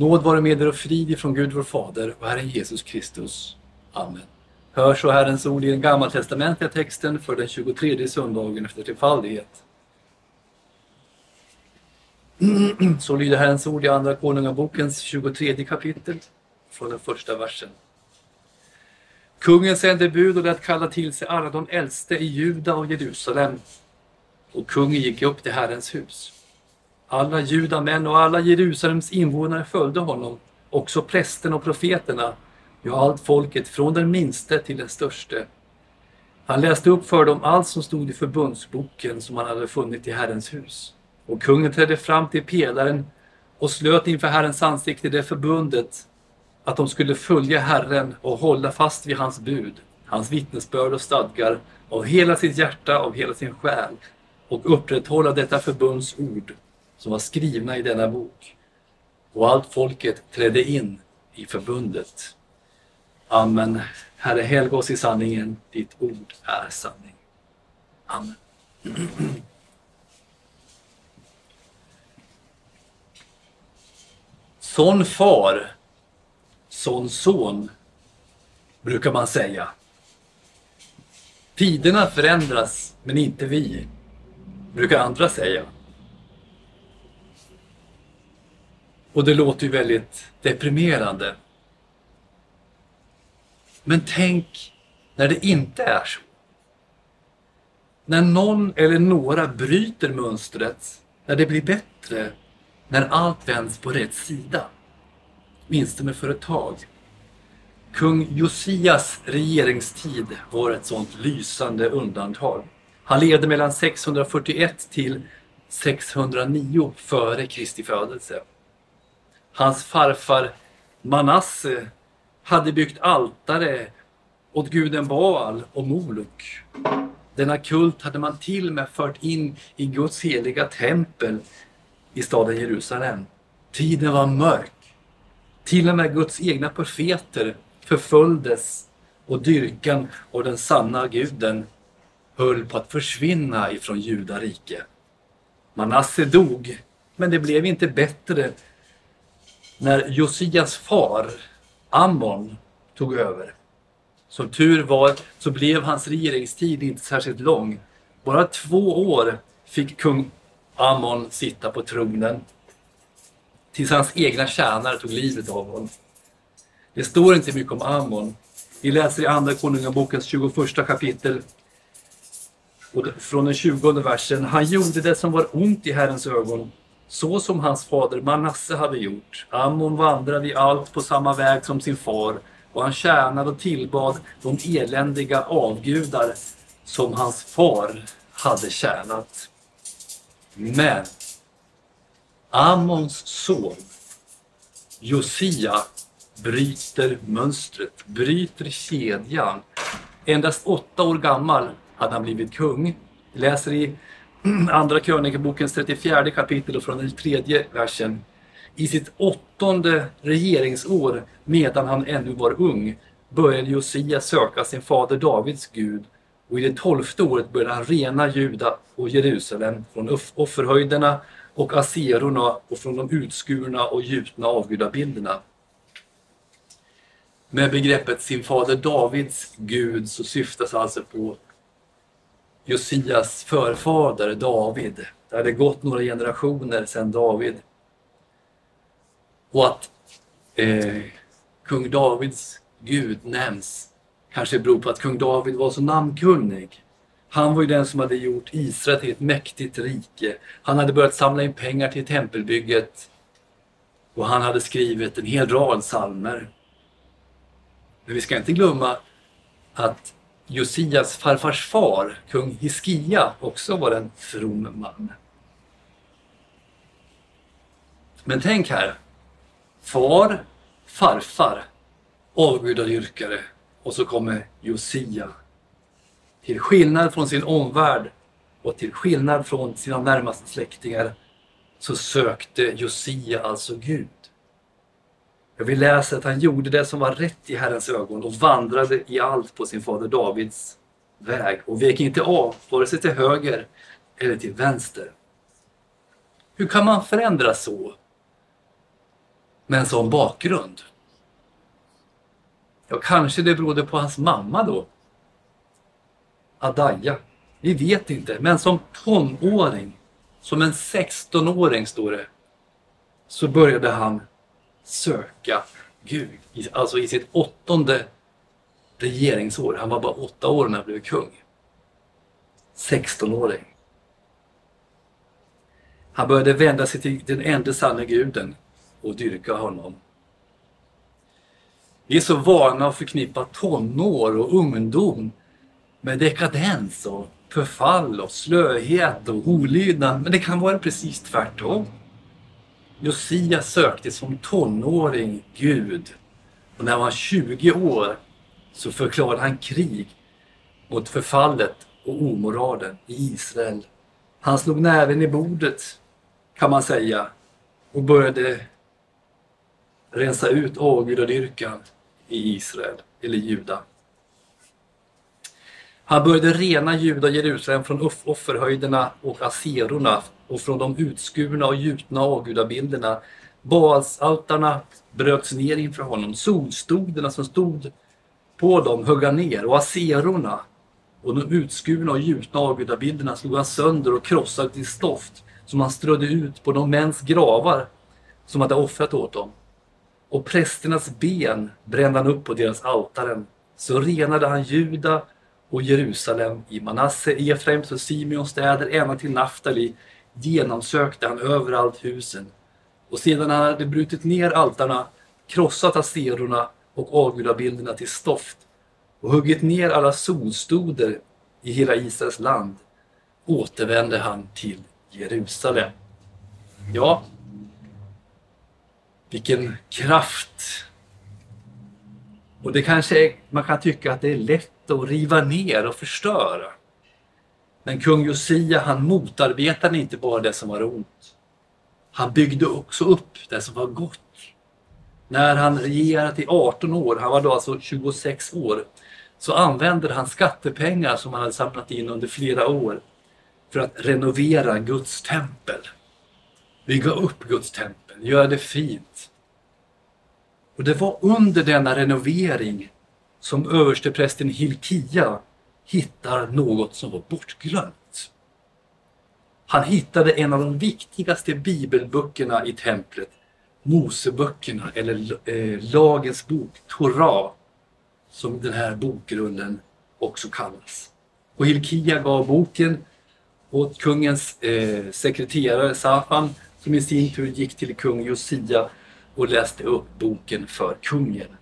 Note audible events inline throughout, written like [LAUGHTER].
Nåd vare med er och frid ifrån Gud vår Fader och Herren Jesus Kristus. Amen. Hör så Herrens ord i den gammaltestamentliga texten för den 23 söndagen efter trefaldighet. [CLEARS THROAT] Så lyder Herrens ord i Andra Konungabokens 23 kapitel från den första versen. Kungen sände bud och lät kalla till sig alla de äldste i Juda och Jerusalem. Och kungen gick upp till Herrens hus. Alla judamän och alla Jerusalems invånare följde honom, också prästen och profeterna, ja, allt folket från den minste till den störste. Han läste upp för dem allt som stod i förbundsboken som han hade funnit i Herrens hus. Och kungen trädde fram till pelaren och slöt inför Herrens ansikte det förbundet att de skulle följa Herren och hålla fast vid hans bud, hans vittnesbörd och stadgar av hela sitt hjärta, av hela sin själ och upprätthålla detta förbunds ord som var skrivna i denna bok. Och allt folket trädde in i förbundet. Amen. Herre, helga oss i sanningen. Ditt ord är sanning. Amen. Sån far, sån son, brukar man säga. Tiderna förändras, men inte vi, brukar andra säga. Och det låter ju väldigt deprimerande. Men tänk när det inte är så. När någon eller några bryter mönstret, när det blir bättre, när allt vänds på rätt sida. Åtminstone för ett tag. Kung Josias regeringstid var ett sådant lysande undantag. Han levde mellan 641 till 609 före Kristi födelse. Hans farfar Manasse hade byggt altare åt guden Baal och Moluk. Denna kult hade man till och med fört in i Guds heliga tempel i staden Jerusalem. Tiden var mörk. Till och med Guds egna profeter förföljdes och dyrkan av den sanna guden höll på att försvinna ifrån judarike. Manasse dog, men det blev inte bättre när Josias far Ammon tog över. Som tur var så blev hans regeringstid inte särskilt lång. Bara två år fick kung Ammon sitta på tronen tills hans egna tjänare tog livet av honom. Det står inte mycket om Ammon. Vi läser i Andra Konungabokens 21 kapitel och från den 20 versen. Han gjorde det som var ont i Herrens ögon så som hans fader Manasse hade gjort. Ammon vandrade i allt på samma väg som sin far och han tjänade och tillbad de eländiga avgudar som hans far hade tjänat. Men Ammons son Josia bryter mönstret, bryter kedjan. Endast åtta år gammal hade han blivit kung. Läser i Mm, Andra krönikebokens 34 kapitel och från den tredje versen. I sitt åttonde regeringsår, medan han ännu var ung, började Josia söka sin fader Davids Gud och i det tolfte året började han rena Juda och Jerusalem från offerhöjderna och aserorna och från de utskurna och gjutna avgudabilderna. Med begreppet sin fader Davids Gud så syftas alltså på Josias förfader David. Det hade gått några generationer sedan David. Och att eh, kung Davids Gud nämns kanske beror på att kung David var så namnkunnig. Han var ju den som hade gjort Israel till ett mäktigt rike. Han hade börjat samla in pengar till tempelbygget och han hade skrivit en hel rad psalmer. Men vi ska inte glömma att Josias farfars far, kung Hiskia, också var en from man. Men tänk här. Far, farfar, avgudadyrkare och så kommer Josia. Till skillnad från sin omvärld och till skillnad från sina närmaste släktingar så sökte Josia alltså Gud. Vi läser att han gjorde det som var rätt i Herrens ögon och vandrade i allt på sin fader Davids väg och vek inte av, vare sig till höger eller till vänster. Hur kan man förändras så? med en sån bakgrund? Ja, kanske det berodde på hans mamma då. Adaja. Vi vet inte, men som tonåring, som en 16-åring står det, så började han söka Gud. Alltså i sitt åttonde regeringsår. Han var bara åtta år när han blev kung. 16-åring. Han började vända sig till den enda sanna guden och dyrka honom. Vi är så vana att förknippa tonår och ungdom med dekadens och förfall och slöhet och olydnad. Men det kan vara precis tvärtom. Josia sökte som tonåring Gud och när han var 20 år så förklarade han krig mot förfallet och omoralen i Israel. Han slog näven i bordet kan man säga och började rensa ut avgudadyrkan i Israel, eller Juda. Han började rena Juda och Jerusalem från offerhöjderna och aserorna och från de utskurna och gjutna avgudabilderna. Baalsaltarna bröts ner inför honom. Solstoderna som stod på dem högg han ner och aserorna och de utskurna och gjutna avgudabilderna slog han sönder och krossade till stoft som han strödde ut på de mäns gravar som hade offrat åt dem. Och prästernas ben brände han upp på deras altaren. Så renade han Juda och Jerusalem i Manasse, Efraims och Simeons städer ända till Naftali genomsökte han överallt husen. Och sedan han hade brutit ner altarna, krossat aserorna och avgudabilderna till stoft och huggit ner alla solstoder i hela Israels land återvände han till Jerusalem. Ja, vilken kraft! Och det kanske är, man kan tycka att det är lätt att riva ner och förstöra. Men kung Josia han motarbetade inte bara det som var ont. Han byggde också upp det som var gott. När han regerat i 18 år, han var då alltså 26 år, så använde han skattepengar som han hade samlat in under flera år för att renovera Guds tempel. Bygga upp Guds tempel, göra det fint. Och det var under denna renovering som översteprästen Hilkia hittar något som var bortglömt. Han hittade en av de viktigaste bibelböckerna i templet, Moseböckerna eller eh, lagens bok, Torah, som den här bokgrunden också kallas. Och Hilkia gav boken åt kungens eh, sekreterare Safan som i sin tur gick till kung Josia och läste upp boken för kungen.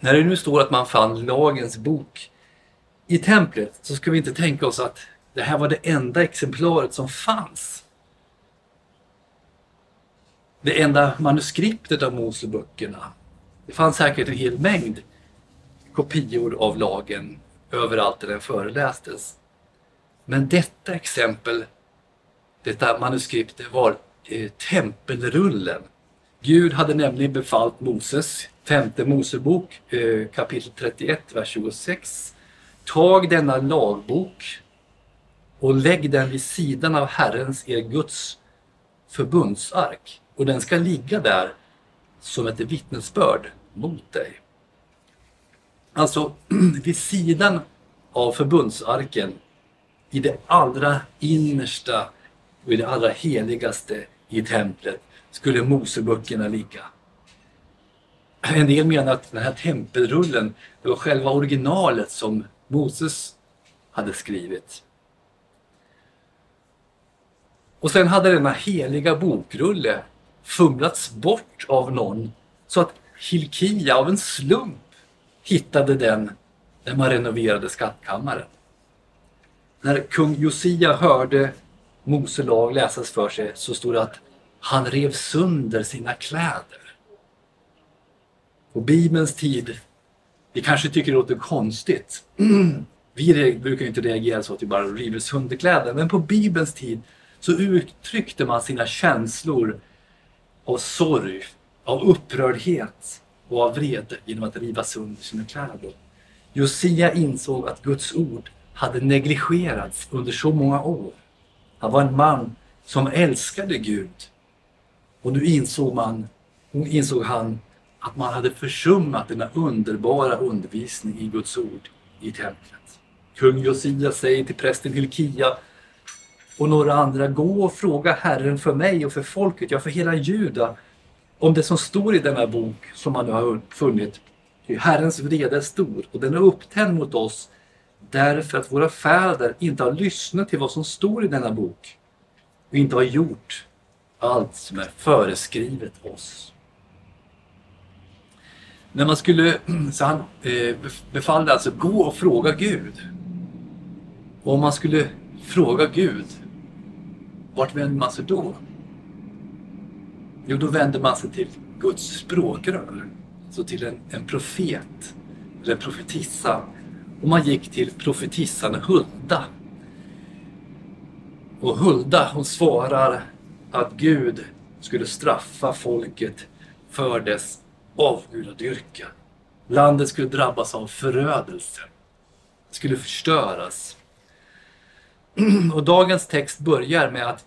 När det nu står att man fann lagens bok i templet så ska vi inte tänka oss att det här var det enda exemplaret som fanns. Det enda manuskriptet av Moseböckerna. Det fanns säkert en hel mängd kopior av lagen överallt där den förelästes. Men detta exempel, detta manuskript, det var eh, tempelrullen. Gud hade nämligen befallt Moses, femte Mosebok, eh, kapitel 31, vers 26. Tag denna lagbok och lägg den vid sidan av Herrens, er Guds förbundsark och den ska ligga där som ett vittnesbörd mot dig. Alltså, [CLEARS THROAT] vid sidan av förbundsarken i det allra innersta och i det allra heligaste i templet skulle Moseböckerna ligga. En del menar att den här tempelrullen det var själva originalet som Moses hade skrivit. Och sen hade denna heliga bokrulle fumlats bort av någon så att Hilkia av en slump hittade den när man renoverade skattkammaren. När kung Josia hörde Mose lag läsas för sig så stod det att han rev sönder sina kläder. På Bibelns tid, vi kanske tycker det låter konstigt. [CLEARS THROAT] Vi brukar inte reagera så att vi bara river sönder kläder. Men på Bibelns tid så uttryckte man sina känslor av sorg, av upprördhet och av vrede genom att riva sönder sina kläder. Josia insåg att Guds ord hade negligerats under så många år. Han var en man som älskade Gud Och nu insåg, man, insåg han att man hade försummat denna underbara undervisning i Guds ord i templet. Kung Josia säger till prästen Hilkia och några andra, gå och fråga Herren för mig och för folket, ja för hela Juda, om det som står i denna bok som man nu har funnit. Herrens vrede är stor och den är upptänd mot oss därför att våra fäder inte har lyssnat till vad som står i denna bok och inte har gjort allt som är föreskrivet oss. När man skulle, [CLEARS THROAT] så han eh, befallde alltså gå och fråga Gud. Och om man skulle fråga Gud, vart vänder man sig då? Jo, då vänder man sig till Guds språkrör. Så till en, en profet, eller en profetissa. Och man gick till profetissan Hulda. Och Hulda hon svarar att Gud skulle straffa folket för dess avgudadyrkan. Landet skulle drabbas av förödelse. Det skulle förstöras. [CLEARS THROAT] Och dagens text börjar med att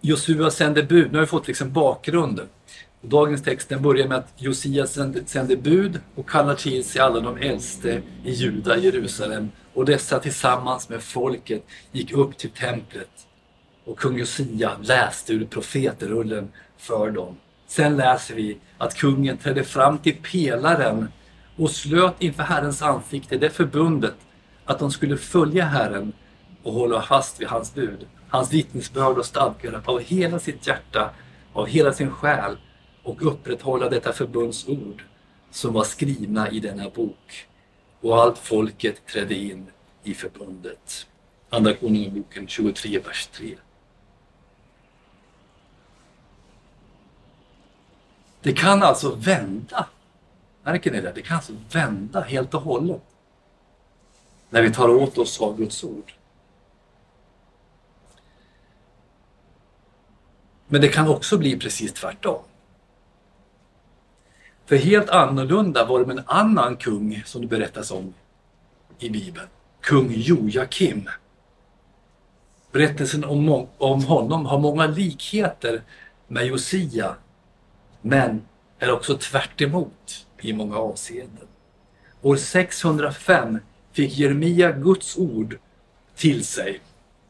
Josua sände bud. Nu har vi fått liksom bakgrunden. Dagens text den börjar med att Josia sände bud och kallar till sig alla de äldste i Juda, Jerusalem. Och dessa tillsammans med folket gick upp till templet. Och kung Josia läste ur profetrullen för dem. Sen läser vi att kungen trädde fram till pelaren och slöt inför Herrens ansikte det förbundet att de skulle följa Herren och hålla fast vid hans bud, hans vittnesbörd och stadgar av hela sitt hjärta, av hela sin själ och upprätthålla detta förbunds ord som var skrivna i denna bok. Och allt folket trädde in i förbundet. Andra Konungaboken 23, vers 3. Det kan alltså vända. Märker ni det? Det kan alltså vända helt och hållet. När vi tar åt oss av Guds ord. Men det kan också bli precis tvärtom. För helt annorlunda var det med en annan kung som det berättas om i Bibeln. Kung Jojakim. Berättelsen om, om honom har många likheter med Josia men är också tvärt i många avseenden. År 605 fick Jeremia Guds ord till sig.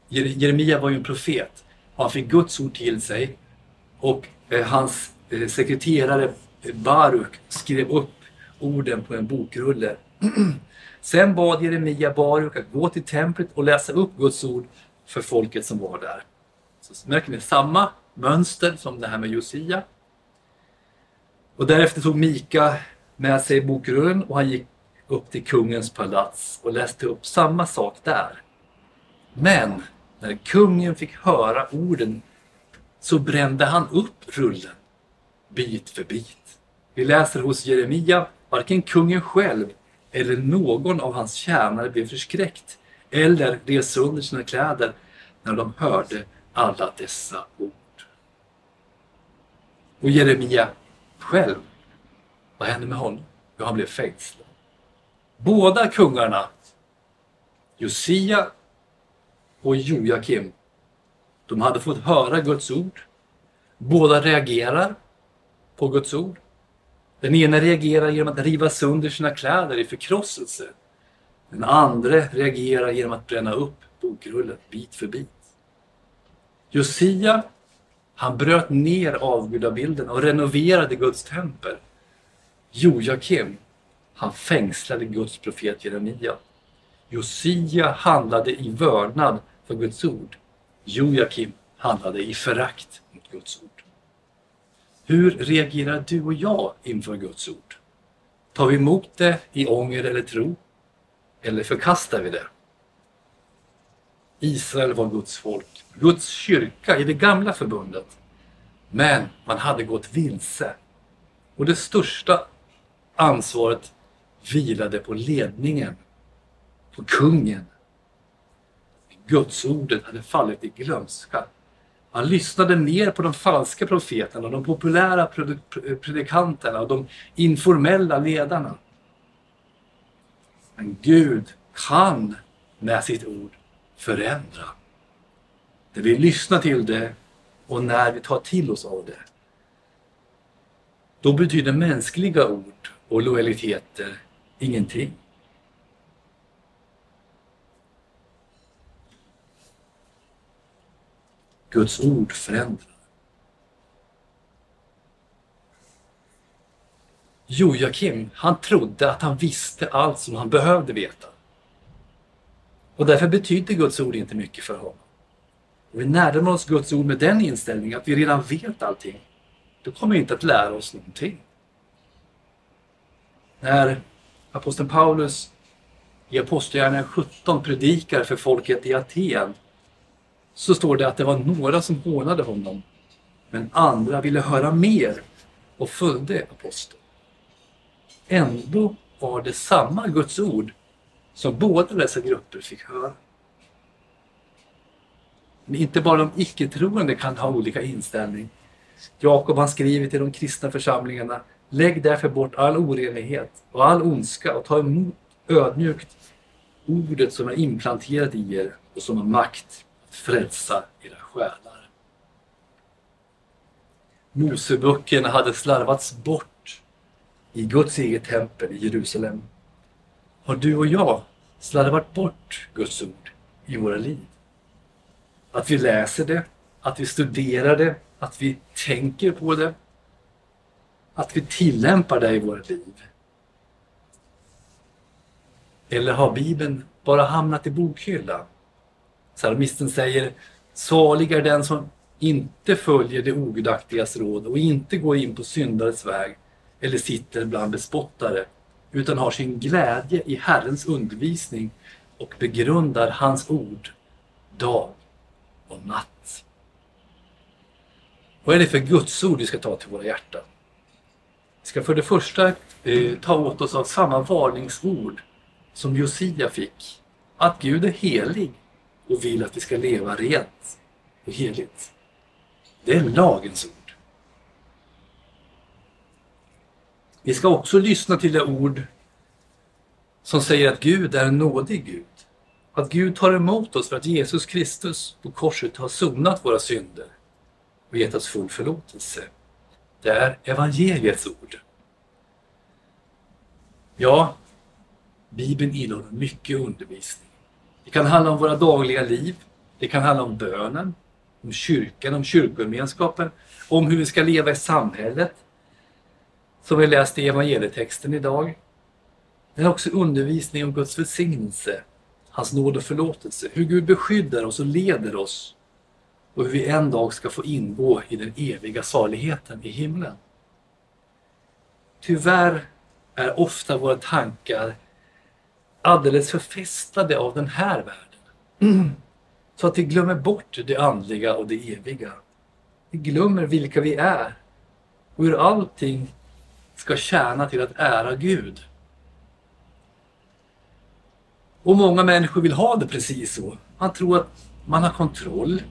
Jeremia var ju en profet. Han fick Guds ord till sig och eh, hans eh, sekreterare Baruk skrev upp orden på en bokrulle. [CLEARS THROAT] Sen bad Jeremia Baruk att gå till templet och läsa upp Guds ord för folket som var där. Så märker ni samma mönster som det här med Josia. Och därefter tog Mika med sig bokrullen och han gick upp till kungens palats och läste upp samma sak där. Men när kungen fick höra orden så brände han upp rullen bit för bit. Vi läser hos Jeremia, varken kungen själv eller någon av hans tjänare blev förskräckt eller reste under sina kläder när de hörde alla dessa ord. Och Jeremia själv, vad hände med honom? Jo, han blev fängslad. Båda kungarna, Josia och Jojakim, de hade fått höra Guds ord. Båda reagerar på Guds ord. Den ena reagerar genom att riva sönder sina kläder i förkrosselse. Den andra reagerar genom att bränna upp bokrullen bit för bit. Josia han bröt ner avgudabilden och renoverade Guds tempel. Jojakim, han fängslade Guds profet Jeremia. Josia handlade i vördnad för Guds ord. Jojakim handlade i förakt mot Guds ord. Hur reagerar du och jag inför Guds ord? Tar vi emot det i ånger eller tro? Eller förkastar vi det? Israel var Guds folk, Guds kyrka i det gamla förbundet. Men man hade gått vilse. Och det största ansvaret vilade på ledningen, på kungen. Gudsordet hade fallit i glömska. Man lyssnade mer på de falska profeterna, de populära predikanterna och de informella ledarna. Men Gud kan med sitt ord förändra. När vi lyssnar till det och när vi tar till oss av det. Då betyder mänskliga ord och lojaliteter ingenting. Guds ord förändrar. Joakim, han trodde att han visste allt som han behövde veta. Och därför betyder Guds ord inte mycket för honom. Och vi närmar oss Guds ord med den inställningen att vi redan vet allting. Då kommer vi inte att lära oss någonting. När aposteln Paulus i Apostlagärningarna 17 predikar för folket i Aten så står det att det var några som hånade honom men andra ville höra mer och följde aposteln. Ändå var det samma Guds ord som båda dessa grupper fick höra. Men inte bara de icke-troende kan ha olika inställning. Jakob han skriver till de kristna församlingarna Lägg därför bort all orenlighet och all ondska och ta emot ödmjukt ordet som är implanterat i er och som har makt att frälsa era själar. Moseböckerna hade slarvats bort i Guds eget tempel i Jerusalem. Har du och jag slarvat bort Guds ord i våra liv? Att vi läser det, att vi studerar det, att vi tänker på det, att vi tillämpar det i våra liv. Eller har Bibeln bara hamnat i bokhyllan? Psalmisten säger Salig är den som inte följer det ogudaktigas råd och inte går in på syndares väg eller sitter bland bespottare utan har sin glädje i Herrens undervisning och begrundar hans ord dag och natt. Vad är det för Gudsord vi ska ta till våra hjärtan? Vi ska för det första eh, ta åt oss av samma varningsord som Josia fick. Att Gud är helig och vill att vi ska leva rent och heligt. Det är lagens ord. Vi ska också lyssna till det ord som säger att Gud är en nådig Gud. Att Gud tar emot oss för att Jesus Kristus på korset har sonat våra synder och gett oss full förlåtelse. Det är evangeliets ord. Ja, Bibeln innehåller mycket undervisning. Det kan handla om våra dagliga liv. Det kan handla om bönen, om kyrkan, om kyrkogemenskapen, om hur vi ska leva i samhället. Som vi läste i evangelietexten idag. Det är också undervisning om Guds välsignelse, hans nåd och förlåtelse, hur Gud beskyddar oss och leder oss och hur vi en dag ska få ingå i den eviga saligheten i himlen. Tyvärr är ofta våra tankar alldeles förfästade av den här världen. [CLEARS THROAT] Så att vi glömmer bort det andliga och det eviga. Vi glömmer vilka vi är och hur allting ska tjäna till att ära Gud. Och många människor vill ha det precis så. Man tror att man har kontroll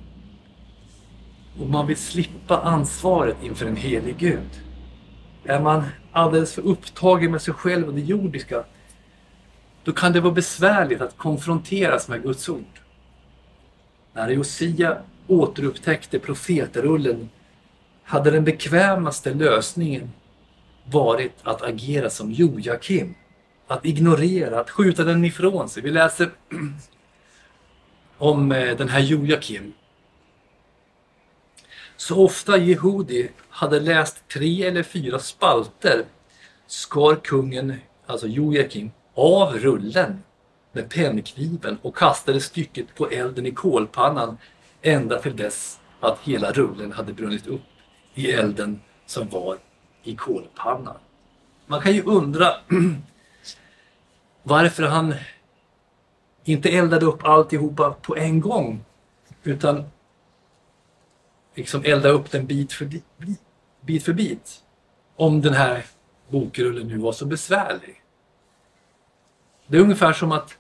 och man vill slippa ansvaret inför en helig Gud. Är man alldeles för upptagen med sig själv och det jordiska, då kan det vara besvärligt att konfronteras med Guds ord. När Josia återupptäckte profeterullen hade den bekvämaste lösningen varit att agera som Joakim. Att ignorera, att skjuta den ifrån sig. Vi läser [CLEARS THROAT] om eh, den här Joakim så ofta Jehudi hade läst tre eller fyra spalter skar kungen, alltså Joakim, av rullen med pennkniven och kastade stycket på elden i kolpannan ända till dess att hela rullen hade brunnit upp i elden som var i kolpannan. Man kan ju undra [CLEARS THROAT] varför han inte eldade upp alltihopa på en gång utan liksom elda upp den bit för bit, för bit. Om den här bokrullen nu var så besvärlig. Det är ungefär som att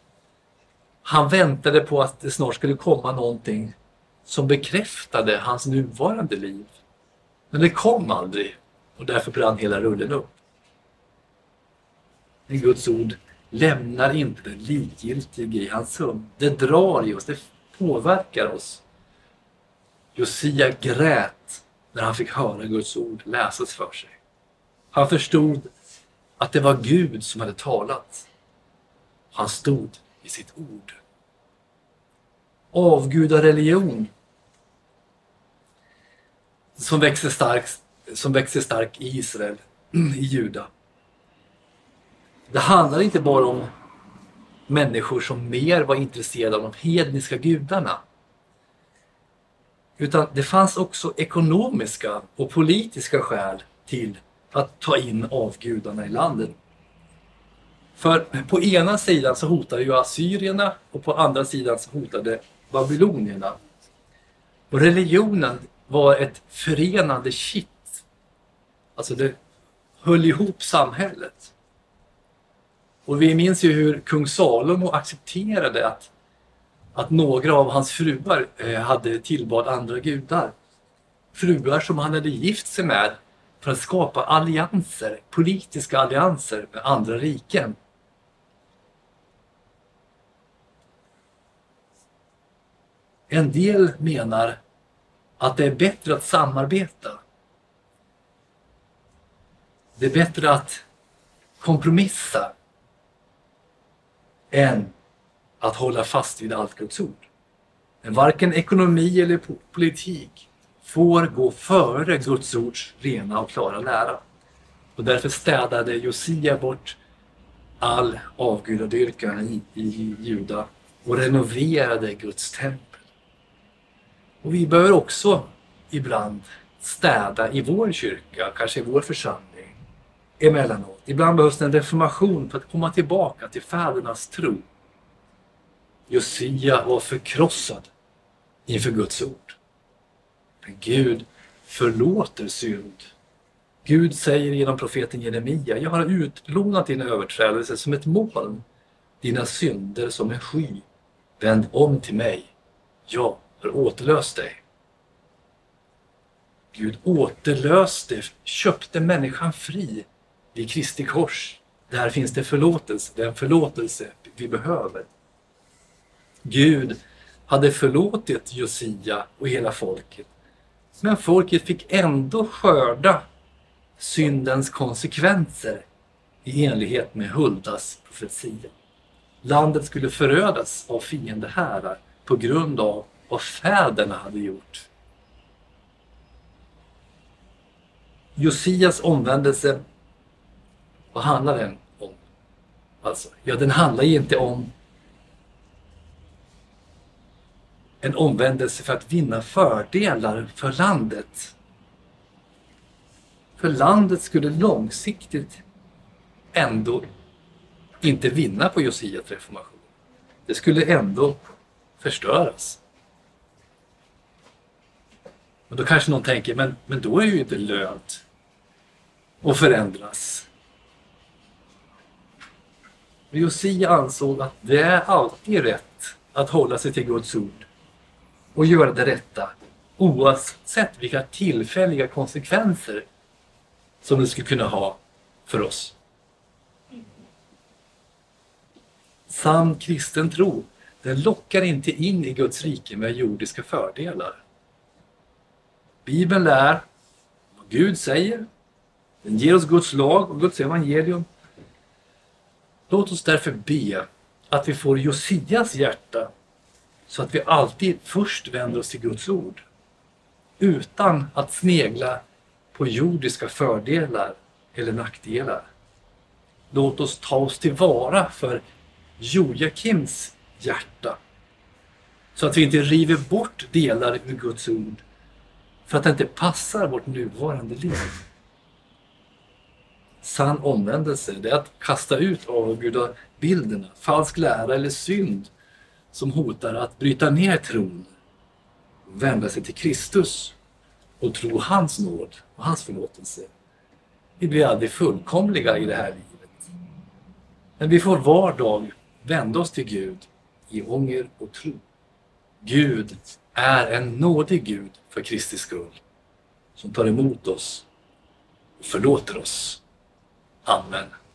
han väntade på att det snart skulle komma någonting som bekräftade hans nuvarande liv. Men det kom aldrig och därför brann hela rullen upp. Men Guds ord lämnar inte den likgiltige i hans sömn. Det drar i oss, det påverkar oss. Josia grät när han fick höra Guds ord läsas för sig. Han förstod att det var Gud som hade talat. Han stod i sitt ord. Avgudareligion som växer starkt som växer stark i Israel, [CLEARS THROAT] i Juda. Det handlar inte bara om människor som mer var intresserade av de hedniska gudarna. Utan det fanns också ekonomiska och politiska skäl till att ta in avgudarna i landet. För på ena sidan så hotade ju assyrierna och på andra sidan så hotade babylonierna. Och religionen var ett förenande kitt. Alltså det höll ihop samhället. Och vi minns ju hur kung Salomo accepterade att, att några av hans fruar eh, hade tillbad andra gudar. Fruar som han hade gift sig med för att skapa allianser, politiska allianser med andra riken. En del menar att det är bättre att samarbeta. Det är bättre att kompromissa än att hålla fast vid allt Guds ord. Men varken ekonomi eller politik får gå före Guds ords rena och klara lära. Och därför städade Josia bort all avgudadyrkan i, i Juda och renoverade Guds tempel. Och vi behöver också ibland städa i vår kyrka, kanske i vår församling, emellanåt. Ibland behövs det en reformation för att komma tillbaka till fädernas tro. Josia var förkrossad inför Guds ord. Men Gud förlåter synd. Gud säger genom profeten Jeremia, jag har utplånat din överträdelse som ett moln, dina synder som en sky. Vänd om till mig. Jag har återlöst dig. Gud återlöste, köpte människan fri vid Kristi kors. Där finns det förlåtelse, den förlåtelse vi behöver. Gud hade förlåtit Josia och hela folket. Men folket fick ändå skörda syndens konsekvenser i enlighet med Huldas profetia. Landet skulle förödas av fiendehärar på grund av vad fäderna hade gjort. Josias omvändelse, vad handlar den om? Alltså, ja, den handlar ju inte om en omvändelse för att vinna fördelar för landet. För landet skulle långsiktigt ändå inte vinna på Josias reformation. Det skulle ändå förstöras. Men då kanske någon tänker, men, men då är det ju inte lönt att förändras. Josia ansåg att det är alltid rätt att hålla sig till Guds ord och göra det rätta oavsett vilka tillfälliga konsekvenser som det skulle kunna ha för oss. Sann kristen tro, den lockar inte in i Guds rike med jordiska fördelar. Bibeln lär vad Gud säger. Den ger oss Guds lag och Guds evangelium. Låt oss därför be att vi får Josias hjärta så att vi alltid först vänder oss till Guds ord utan att snegla på jordiska fördelar eller nackdelar. Låt oss ta oss tillvara för Jojakims hjärta så att vi inte river bort delar ur Guds ord för att det inte passar vårt nuvarande liv. Sann omvändelse, det är att kasta ut avgudabilderna, falsk lära eller synd som hotar att bryta ner tron, vända sig till Kristus och tro hans nåd och hans förlåtelse. Vi blir aldrig fullkomliga i det här livet. Men vi får var dag vända oss till Gud i ånger och tro. Gud är en nådig Gud för Kristi skull som tar emot oss och förlåter oss. Amen.